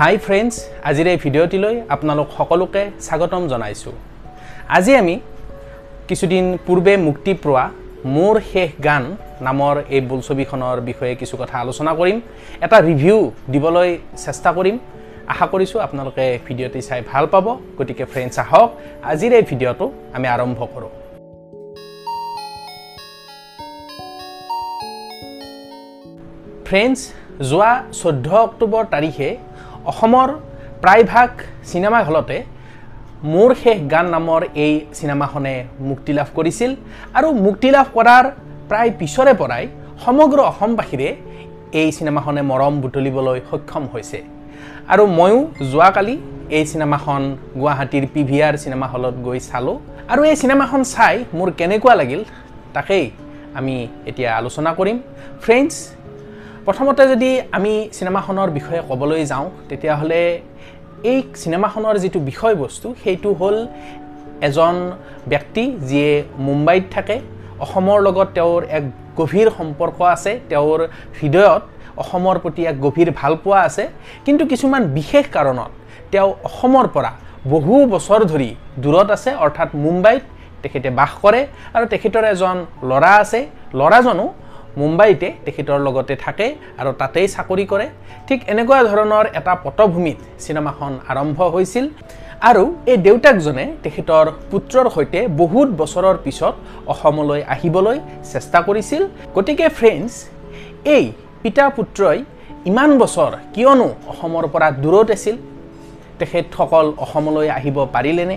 হাই friends আজিৰ এই ভিডিঅ'টিলৈ আপোনালোক সকলোকে স্বাগতম জনাইছোঁ। আজি আমি কিছুদিন পূৰ্বে মুক্তি পোৱা মোৰ শেষ গান নামৰ এই বোলছবিখনৰ বিষয়ে কিছু কথা আলোচনা কৰিম। এটা ৰিভিউ দিবলৈ চেষ্টা কৰিম। আশা কৰিছোঁ আপোনালোকে ভিডিঅ'টি চাই ভাল পাব। গতিকে ফ্ৰেণ্ডছ আহক আজিৰ এই ভিডিঅ'টো আমি আৰম্ভ কৰোঁ। ফ্ৰেণ্ডছ যোৱা চৈধ্য অক্টোবৰ তাৰিখে অসমৰ প্ৰায়ভাগ চিনেমা হলতে মোৰ শেষ গান নামৰ এই চিনেমাখনে মুক্তি লাভ কৰিছিল আৰু মুক্তি লাভ কৰাৰ প্ৰায় পিছৰে পৰাই সমগ্ৰ অসমবাসীৰে এই চিনেমাখনে মৰম বুটলিবলৈ সক্ষম হৈছে। আৰু ময়ো যোৱাকালি এই চিনেমাখন গুৱাহাটীৰ পি ভি আৰ চিনেমা হলত গৈ চালোঁ। আৰু এই চিনেমাখন চাই মোৰ কেনেকুৱা লাগিল তাকেই আমি এতিয়া আলোচনা কৰিম। ফ্ৰেণ্ডছ প্ৰথমতে যদি আমি চিনেমাখনৰ বিষয়ে ক'বলৈ যাওঁ তেতিয়াহ'লে এই চিনেমাখনৰ যিটো বিষয়বস্তু সেইটো হ'ল এজন ব্যক্তি যিয়ে মুম্বাইত থাকে। অসমৰ লগত তেওঁৰ এক গভীৰ সম্পৰ্ক আছে। তেওঁৰ হৃদয়ত অসমৰ প্ৰতি এক গভীৰ ভালপোৱা আছে। কিন্তু কিছুমান বিশেষ কাৰণত তেওঁ অসমৰ পৰা বহু বছৰ ধৰি দূৰত আছে অৰ্থাৎ মুম্বাইত তেখেতে বাস কৰে। আৰু তেখেতৰ এজন ল'ৰা আছে। ল'ৰাজনো মুম্বাইতে তেখেতৰ লগতে থাকে আৰু তাতেই চাকৰি কৰে। ঠিক এনেকুৱা ধৰণৰ এটা পটভূমিত চিনেমাখন আৰম্ভ হৈছিল আৰু এই দেউতাকজনে তেখেতৰ পুত্ৰৰ সৈতে বহুত বছৰৰ পিছত অসমলৈ আহিবলৈ চেষ্টা কৰিছিল। গতিকে ফ্ৰেণ্ডছ এই পিতা পুত্ৰই ইমান বছৰ কিয়নো অসমৰ পৰা দূৰত আছিল? তেখেতসকল অসমলৈ আহিব পাৰিলেনে?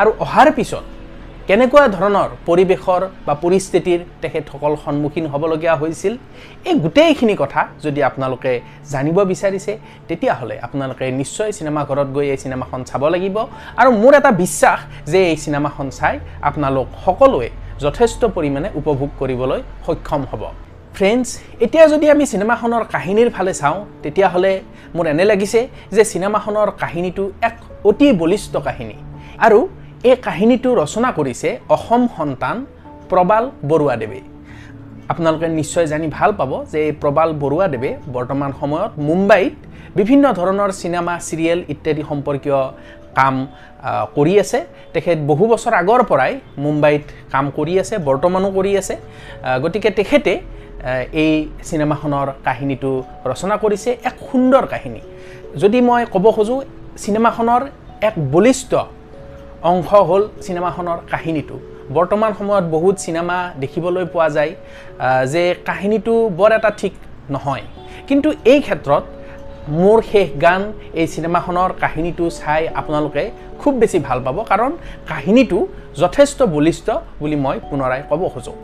আৰু অহাৰ পিছত কেনেকুৱা ধৰণৰ পৰিৱেশৰ বা পৰিস্থিতিৰ তেখেতসকল সন্মুখীন হ'বলগীয়া হৈছিল এই গোটেইখিনি কথা যদি আপোনালোকে জানিব বিচাৰিছে তেতিয়াহ'লে আপোনালোকে নিশ্চয় চিনেমাঘৰত গৈ এই চিনেমাখন চাব লাগিব। আৰু মোৰ এটা বিশ্বাস যে এই চিনেমাখন চাই আপোনালোক সকলোৱে যথেষ্ট পৰিমাণে উপভোগ কৰিবলৈ সক্ষম হ'ব। ফ্ৰেণ্ডছ এতিয়া যদি আমি চিনেমাখনৰ কাহিনীৰ ফালে চাওঁ তেতিয়াহ'লে মোৰ এনে লাগিছে যে চিনেমাখনৰ কাহিনীটো এক অতি বলিষ্ঠ কাহিনী। আৰু এই কাহিনীটো ৰচনা কৰিছে অসম সন্তান প্ৰবাল বৰুৱাদেৱে আপোনালোকে নিশ্চয় জানি ভাল পাব যে এই প্ৰবাল বৰুৱাদেৱে বৰ্তমান সময়ত মুম্বাইত বিভিন্ন ধৰণৰ চিনেমা চিৰিয়েল ইত্যাদি সম্পৰ্কীয় কাম কৰি আছে। তেখেত বহু বছৰ আগৰ পৰাই মুম্বাইত কাম কৰি আছে বৰ্তমানো কৰি আছে। গতিকে তেখেতে এই চিনেমাখনৰ কাহিনীটো ৰচনা কৰিছে। এক সুন্দৰ কাহিনী। যদি মই ক'ব খোজোঁ চিনেমাখনৰ এক বলিষ্ঠ অংশ হ'ল চিনেমাখনৰ কাহিনীটো। বৰ্তমান সময়ত বহুত চিনেমা দেখিবলৈ পোৱা যায় যে কাহিনীটো বৰ এটা ঠিক নহয়। কিন্তু এই ক্ষেত্ৰত মোৰ শেষ গান এই চিনেমাখনৰ কাহিনীটো চাই আপোনালোকে খুব বেছি ভাল পাব। কাৰণ কাহিনীটো যথেষ্ট বলিষ্ঠ বুলি মই পুনৰাই ক'ব খোজোঁ।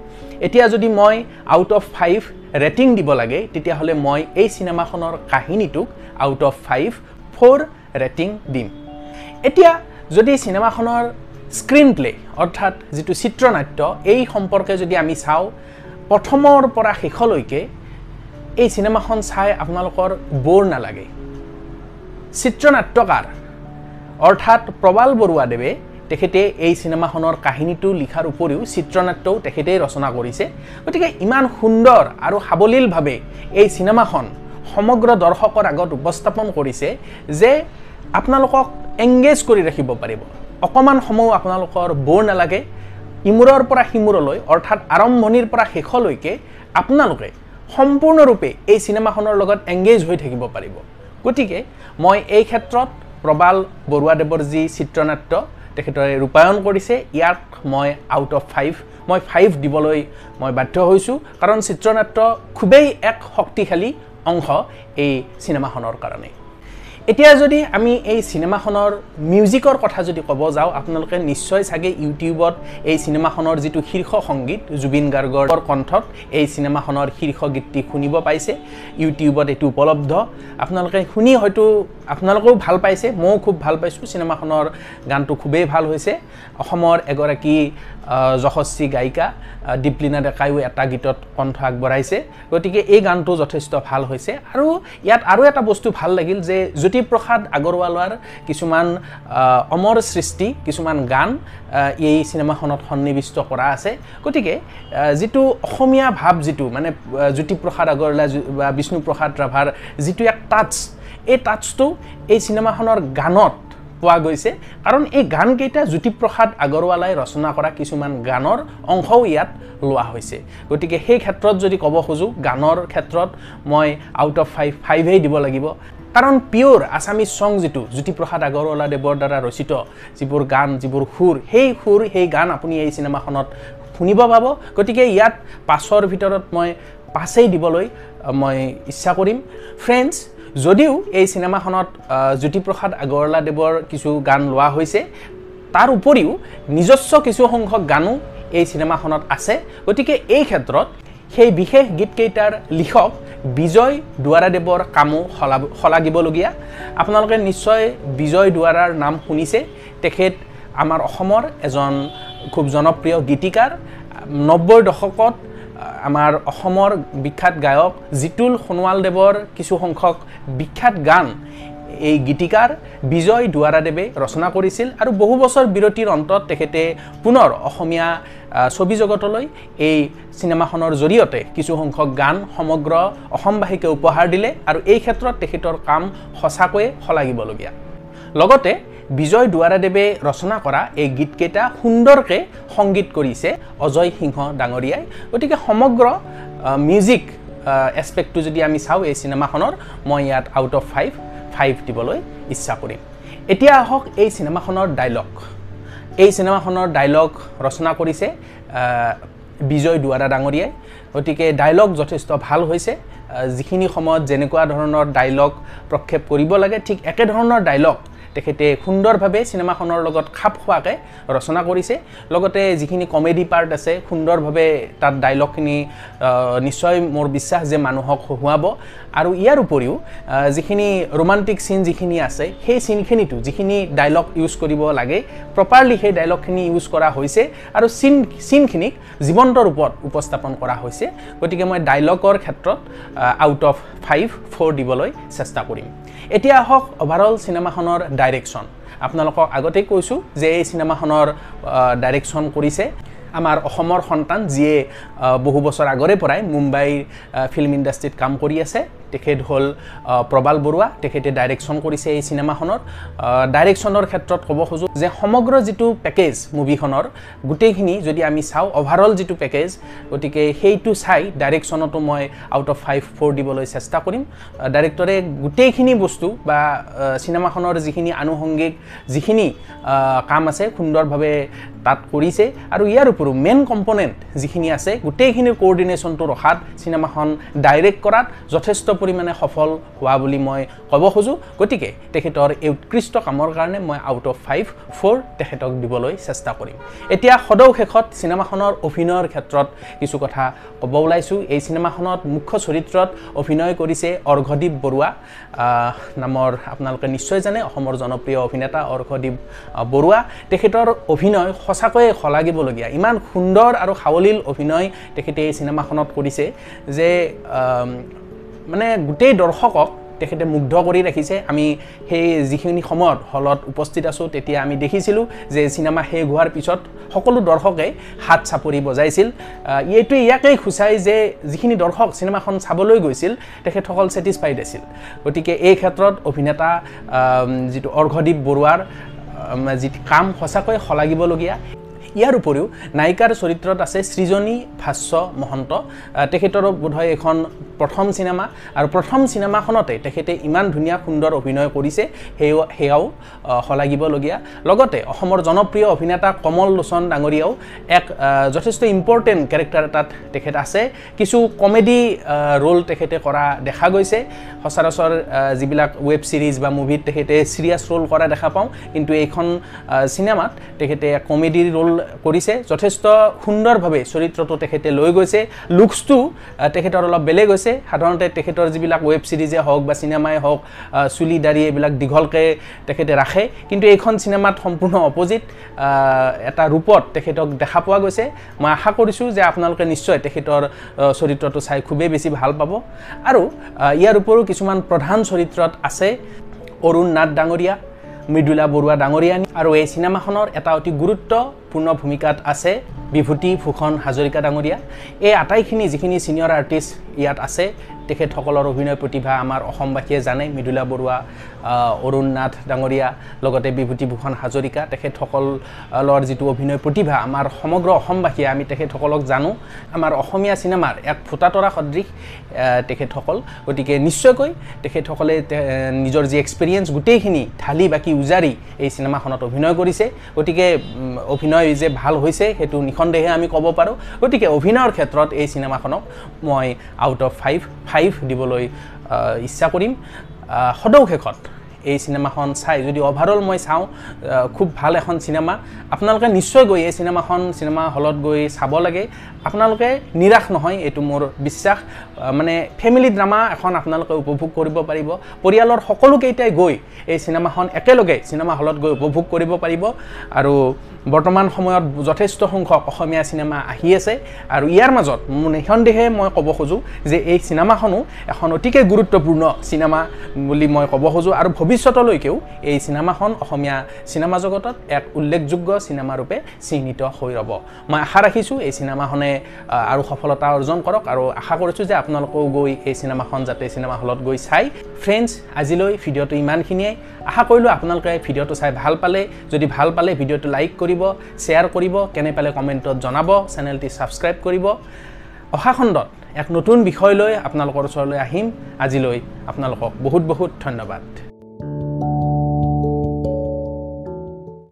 এতিয়া যদি মই আউট অফ ফাইভ ৰেটিং দিব লাগে তেতিয়াহ'লে মই এই চিনেমাখনৰ কাহিনীটোক out of five four rating দিম। এতিয়া যদি চিনেমাখনৰ স্ক্ৰীণ প্লে অৰ্থাৎ যিটো চিত্ৰনাট্য এই সম্পৰ্কে যদি আমি চাওঁ প্ৰথমৰ পৰা শেষলৈকে এই চিনেমাখন চাই আপোনালোকৰ বৰ নালাগে। চিত্ৰনাট্যকাৰ অৰ্থাৎ প্ৰবাল বৰুৱাদেৱে তেখেতে এই চিনেমাখনৰ কাহিনীটো লিখাৰ উপৰিও চিত্ৰনাট্যও তেখেতেই ৰচনা কৰিছে। গতিকে ইমান সুন্দৰ আৰু সাৱলীলভাৱে এই চিনেমাখন সমগ্ৰ দৰ্শকৰ আগত উপস্থাপন কৰিছে যে আপোনালোকক এংগেজ কৰি ৰাখিব পাৰিব। অকণমান সময় আপোনালোকৰ বৰ নালাগে। ইমূৰৰ পৰা সিমূৰলৈ অৰ্থাৎ আৰম্ভণিৰ পৰা শেষলৈকে আপোনালোকে সম্পূৰ্ণৰূপে এই চিনেমাখনৰ লগত এংগেজ হৈ থাকিব পাৰিব। গতিকে মই এই ক্ষেত্ৰত প্ৰবাল বৰুৱাদেৱৰ যি চিত্ৰনাট্য তেখেতে ৰূপায়ণ কৰিছে ইয়াক মই আউট অফ ফাইভ মই ফাইভ দিবলৈ মই বাধ্য হৈছোঁ। কাৰণ চিত্ৰনাট্য খুবেই এক শক্তিশালী অংশ এই চিনেমাখনৰ কাৰণে। এতিয়া যদি আমি এই চিনেমাখনৰ মিউজিকৰ কথা যদি ক'ব যাওঁ আপোনালোকে নিশ্চয় চাগে ইউটিউবত এই চিনেমাখনৰ যিটো শীৰ্ষ সংগীত জুবিন গাৰ্গৰ কণ্ঠত এই চিনেমাখনৰ শীৰ্ষ গীতটি শুনিব পাইছে। ইউটিউবত এইটো উপলব্ধ। আপোনালোকে শুনি হয়তো আপোনালোকেও ভাল পাইছে ময়ো খুব ভাল পাইছোঁ। চিনেমাখনৰ গানটো খুবেই ভাল হৈছে। অসমৰ এগৰাকী যশস্বী গায়িকা দীপলিনা ডেকাইও এটা গীতত কণ্ঠ আগবঢ়াইছে। গতিকে এই গানটো যথেষ্ট ভাল হৈছে। আৰু ইয়াত আৰু এটা বস্তু ভাল লাগিল যে জ্যোতিপ্ৰসাদ আগৰৱালাৰ কিছুমান অমৰ সৃষ্টি কিছুমান গান এই চিনেমাখনত সন্নিৱিষ্ট কৰা আছে। গতিকে যিটো অসমীয়া ভাৱ যিটো মানে জ্যোতিপ্ৰসাদ আগৰৱালা বা বিষ্ণুপ্ৰসাদ ৰাভাৰ যিটো এক টাচ এই টাচটো এই চিনেমাখনৰ গানত পোৱা গৈছে। কাৰণ এই গানকেইটা জ্যোতিপ্ৰসাদ আগৰৱালাই ৰচনা কৰা কিছুমান গানৰ অংশও ইয়াত লোৱা হৈছে। গতিকে সেই ক্ষেত্ৰত যদি ক'ব খোজোঁ গানৰ ক্ষেত্ৰত মই আউট অফ ফাইভ ফাইভেই দিব লাগিব। কাৰণ পিয়'ৰ আছামিজ চং যিটো জ্যোতিপ্ৰসাদ আগৰৱালাদেৱৰ দ্বাৰা ৰচিত যিবোৰ গান যিবোৰ সুৰ সেই সুৰ সেই গান আপুনি এই চিনেমাখনত শুনিব পাব। গতিকে ইয়াত পাঁচৰ ভিতৰত মই পাঁচেই দিবলৈ মই ইচ্ছা কৰিম। ফ্ৰেণ্ডছ যদিও এই চিনেমাখনত জ্যোতিপ্ৰসাদ আগৰৱালাদেৱৰ কিছু গান লোৱা হৈছে তাৰ উপৰিও নিজস্ব কিছু সংখ্যক গানো এই চিনেমাখনত আছে। গতিকে এই ক্ষেত্ৰত সেই বিশেষ গীতকেইটাৰ লিখক বিজয় দুৱাৰাদেৱৰ কামো শলা শলাগিবলগীয়া আপোনালোকে নিশ্চয় বিজয় দুৱাৰাৰ নাম শুনিছে। তেখেত আমাৰ অসমৰ এজন খুব জনপ্ৰিয় গীতিকাৰ। নব্বৈৰ দশকত আমাৰ অসমৰ বিখ্যাত গায়ক জিতুল সোণোৱালদেৱৰ কিছুসংখ্যক বিখ্যাত গান এই গীতিকাৰ বিজয় দুৱাৰাদেৱে ৰচনা কৰিছিল আৰু বহু বছৰ বিৰতিৰ অন্তত তেখেতে পুনৰ অসমীয়া ছবি জগতলৈ এই চিনেমাখনৰ জৰিয়তে কিছুসংখ্যক গান সমগ্ৰ অসমবাসীকে উপহাৰ দিলে আৰু এই ক্ষেত্ৰত তেখেতৰ কাম সঁচাকৈয়ে শলাগিবলগীয়া। লগতে বিজয় দুৱাৰাদেৱে ৰচনা কৰা এই গীতকেইটা সুন্দৰকৈ সংগীত কৰিছে অজয় সিংহ ডাঙৰীয়াই। গতিকে সমগ্ৰ মিউজিক এছপেক্টটো যদি আমি চাওঁ এই চিনেমাখনৰ মই ইয়াত আউট অফ ফাইভ ফাইভ দিবলৈ ইচ্ছা কৰিম। এতিয়া আহক এই চিনেমাখনৰ ডাইলগ এই চিনেমাখনৰ ডাইলগ ৰচনা কৰিছে বিজয় দুৱাৰা ডাঙৰীয়াই। গতিকে ডাইলগ যথেষ্ট ভাল হৈছে। যিখিনি সময়ত যেনেকুৱা ধৰণৰ ডাইলগ প্ৰক্ষেপ কৰিব লাগে ঠিক একেধৰণৰ ডাইলগ তেখেতে সুন্দৰভাৱে চিনেমাখনৰ লগত খাপ খোৱাকৈ ৰচনা কৰিছে। লগতে যিখিনি কমেডি পাৰ্ট আছে সুন্দৰভাৱে তাত ডাইলগখিনি নিশ্চয় মোৰ বিশ্বাস যে মানুহক হহুৱাব। আৰু ইয়াৰ উপৰিও যিখিনি ৰোমান্টিক চিন যিখিনি আছে সেই চিনখিনিতো যিখিনি ডাইলগ ইউজ কৰিব লাগে প্ৰপাৰলি সেই ডাইলগখিনি ইউজ কৰা হৈছে আৰু চিন চিনখিনিক জীৱন্ত ৰূপত উপস্থাপন কৰা হৈছে। গতিকে মই ডাইলগৰ ক্ষেত্ৰত আউট অফ ফাইভ ফ'ৰ দিবলৈ চেষ্টা কৰিম। এতিয়া আহক অভাৰঅল চিনেমাখনৰ ডাইৰেকশ্যন আপোনালোকক আগতেই কৈছোঁ যে এই চিনেমাখনৰ ডাইৰেকশ্যন কৰিছে আমাৰ অসমৰ সন্তান যিয়ে বহু বছৰ আগৰে পৰাই মুম্বাইৰ ফিল্ম ইণ্ডাষ্ট্ৰীত কাম কৰি আছে। তেখেত হ'ল প্ৰবাল বৰুৱা। তেখেতে ডাইৰেকশ্যন কৰিছে এই চিনেমাখনৰ ডাইৰেকশ্যনৰ ক্ষেত্ৰত ক'ব খোজোঁ যে সমগ্ৰ যিটো পেকেজ মুভিখনৰ গোটেইখিনি যদি আমি চাওঁ অভাৰঅল যিটো পেকেজ গতিকে সেইটো চাই ডাইৰেকশ্যনতো মই আউট অফ ফাইভ ফ'ৰ দিবলৈ চেষ্টা কৰিম। ডাইৰেক্টৰে গোটেইখিনি বস্তু বা চিনেমাখনৰ যিখিনি আনুষংগিক যিখিনি কাম আছে সুন্দৰভাৱে তাত কৰিছে। আৰু ইয়াৰ উপৰিও মেইন কম্পনেণ্ট যিখিনি আছে গোটেইখিনিৰ কোঅৰ্ডিনেশ্যনটো ৰখাত চিনেমাখন ডাইৰেক্ট কৰাত যথেষ্ট পৰিমাণে সফল হোৱা বুলি মই ক'ব খোজোঁ। গতিকে তেখেতৰ এই উৎকৃষ্ট কামৰ কাৰণে মই আউট অফ ফাইভ ফ'ৰ তেখেতক দিবলৈ চেষ্টা কৰিম। এতিয়া সদৌ শেষত চিনেমাখনৰ অভিনয়ৰ ক্ষেত্ৰত কিছু কথা ক'ব ওলাইছোঁ। এই চিনেমাখনত মুখ্য চৰিত্ৰত অভিনয় কৰিছে অৰ্ঘদীপ বৰুৱা। নামৰ আপোনালোকে নিশ্চয় জানে অসমৰ জনপ্ৰিয় অভিনেতা অৰ্ঘদীপ বৰুৱা। তেখেতৰ অভিনয় সঁচাকৈয়ে শলাগিবলগীয়া। ইমান সুন্দৰ আৰু সাৱলীল অভিনয় তেখেতে এই চিনেমাখনত কৰিছে যে মানে গোটেই দৰ্শকক তেখেতে মুগ্ধ কৰি ৰাখিছে। আমি সেই যিখিনি সময়ত হলত উপস্থিত আছোঁ তেতিয়া আমি দেখিছিলোঁ যে চিনেমা শেষ হোৱাৰ পিছত সকলো দৰ্শকে হাত চাপৰি বজাইছিল। এইটোৱে ইয়াকেই সূচায় যে যিখিনি দৰ্শক চিনেমাখন চাবলৈ গৈছিল তেখেতসকল ছেটিছফাইড আছিল। গতিকে এই ক্ষেত্ৰত অভিনেতা যিটো অৰ্ঘদীপ বৰুৱাৰ যিটো কাম সঁচাকৈ শলাগিবলগীয়া ইয়াৰ উপৰিও নায়িকাৰ চৰিত্ৰত আছে সৃজনী ভাষ্য মহন্ত। তেখেতৰো বোধহয় এখন প্ৰথম চিনেমা আৰু প্ৰথম চিনেমাখনতে তেখেতে ইমান ধুনীয়া সুন্দৰ অভিনয় কৰিছে সেয়া সেয়াও শলাগিবলগীয়া। লগতে অসমৰ জনপ্ৰিয় অভিনেতা কমল লোচন ডাঙৰীয়াও এক যথেষ্ট ইম্পৰ্টেণ্ট কেৰেক্টাৰ এটাত তেখেত আছে। কিছু কমেডি ৰোল তেখেতে কৰা দেখা গৈছে। সচৰাচৰ যিবিলাক ৱেব ছিৰিজ বা মুভিত তেখেতে ছিৰিয়াছ ৰোল কৰা দেখা পাওঁ কিন্তু এইখন চিনেমাত তেখেতে কমেডিৰ ৰোল কৰিছে। যথেষ্ট সুন্দৰভাৱে চৰিত্ৰটো তেখেতে লৈ গৈছে। লুকছটো তেখেতৰ অলপ বেলেগ হৈছে। সাধাৰণতে তেখেতৰ যিবিলাক ৱেব ছিৰিজে হওক বা চিনেমাই হওক চুলি দাড়ি এইবিলাক দীঘলকৈ তেখেতে ৰাখে। কিন্তু এইখন চিনেমাত সম্পূৰ্ণ অপজিট এটা ৰূপত তেখেতক দেখা পোৱা গৈছে। মই আশা কৰিছোঁ যে আপোনালোকে নিশ্চয় তেখেতৰ চৰিত্ৰটো চাই খুবেই বেছি ভাল পাব। আৰু ইয়াৰ উপৰিও কিছুমান প্ৰধান চৰিত্ৰত আছে অৰুণ নাথ ডাঙৰীয়া মৃদুলা বৰুৱা ডাঙৰীয়ানী আৰু এই চিনেমাখনৰ এটা অতি গুৰুত্ব গুৰুত্বপূৰ্ণ ভূমিকাত আছে বিভূতি ভূষণ হাজৰিকা ডাঙৰীয়া। এই আটাইখিনি যিখিনি ছিনিয়ৰ আৰ্টিষ্ট ইয়াত আছে তেখেতসকলৰ অভিনয় প্ৰতিভা আমাৰ অসমবাসীয়ে জানে। মৃদুলা বৰুৱা অৰুণ নাথ ডাঙৰীয়া লগতে বিভূতিভূষণ হাজৰিকা। তেখেতসকলৰ যিটো অভিনয় প্ৰতিভা আমাৰ সমগ্ৰ অসমবাসীয়ে আমি তেখেতসকলক জানো। আমাৰ অসমীয়া চিনেমাৰ এক ফুটাতৰা সদৃশ তেখেতসকল। গতিকে নিশ্চয়কৈ তেখেতসকলে নিজৰ যি এক্সপিৰিয়েঞ্চ গোটেইখিনি ঢালি বাকী উজাৰি এই চিনেমাখনত অভিনয় কৰিছে। গতিকে অভিনয় যে ভাল হৈছে সেইটো নিঃসন্দেহে আমি ক'ব পাৰোঁ। গতিকে অভিনয়ৰ ক্ষেত্ৰত এই চিনেমাখনক মই আউট অফ ফাইভ ফাইভ দিবলৈ ইচ্ছা কৰিম। সদৌ শেষত এই চিনেমাখন চাই যদি অভাৰঅল মই চাওঁ খুব ভাল এখন চিনেমা। আপোনালোকে নিশ্চয় গৈ এই চিনেমাখন চিনেমা হলত গৈ চাব লাগে। আপোনালোকে নিৰাশ নহয় এইটো মোৰ বিশ্বাস। মানে ফেমিলি ড্ৰামা এখন আপোনালোকে উপভোগ কৰিব পাৰিব। পৰিয়ালৰ সকলোকেইটাই গৈ এই চিনেমাখন একেলগে চিনেমা হলত গৈ উপভোগ কৰিব পাৰিব। আৰু বৰ্তমান সময়ত যথেষ্ট সংখ্যক অসমীয়া চিনেমা আহি আছে আৰু ইয়াৰ মাজত নিঃসন্দেহে মই ক'ব খোজোঁ যে এই চিনেমাখনো এখন অতিকে গুৰুত্বপূৰ্ণ চিনেমা বুলি মই ক'ব খোজোঁ আৰু ভৱিষ্যতলৈকেও এই চিনেমাখন অসমীয়া চিনেমা জগতত এক উল্লেখযোগ্য চিনেমাৰূপে চিহ্নিত হৈ ৰ'ব। মই আশা ৰাখিছোঁ এই চিনেমাখনে আৰু সফলতা অৰ্জন কৰক আৰু আশা কৰিছোঁ যে আপোনালোকেও গৈ এই চিনেমাখন যাতে চিনেমা হলত গৈ চাই। ফ্ৰেণ্ডছ আজিলৈ ভিডিঅ'টো ইমানখিনিয়ে। আশা কৰিলোঁ আপোনালোকে ভিডিঅ'টো চাই ভাল পালে। যদি ভাল পালে ভিডিঅ'টো লাইক কৰিব শ্বেয়াৰ কৰিব কেনে পালে কমেণ্টত জনাব চেনেলটি ছাবস্ক্ৰাইব কৰিব। অহা খণ্ডত এক নতুন বিষয় লৈ আপোনালোকৰ ওচৰলৈ আহিম। আজিলৈ আপোনালোকক বহুত বহুত ধন্যবাদ।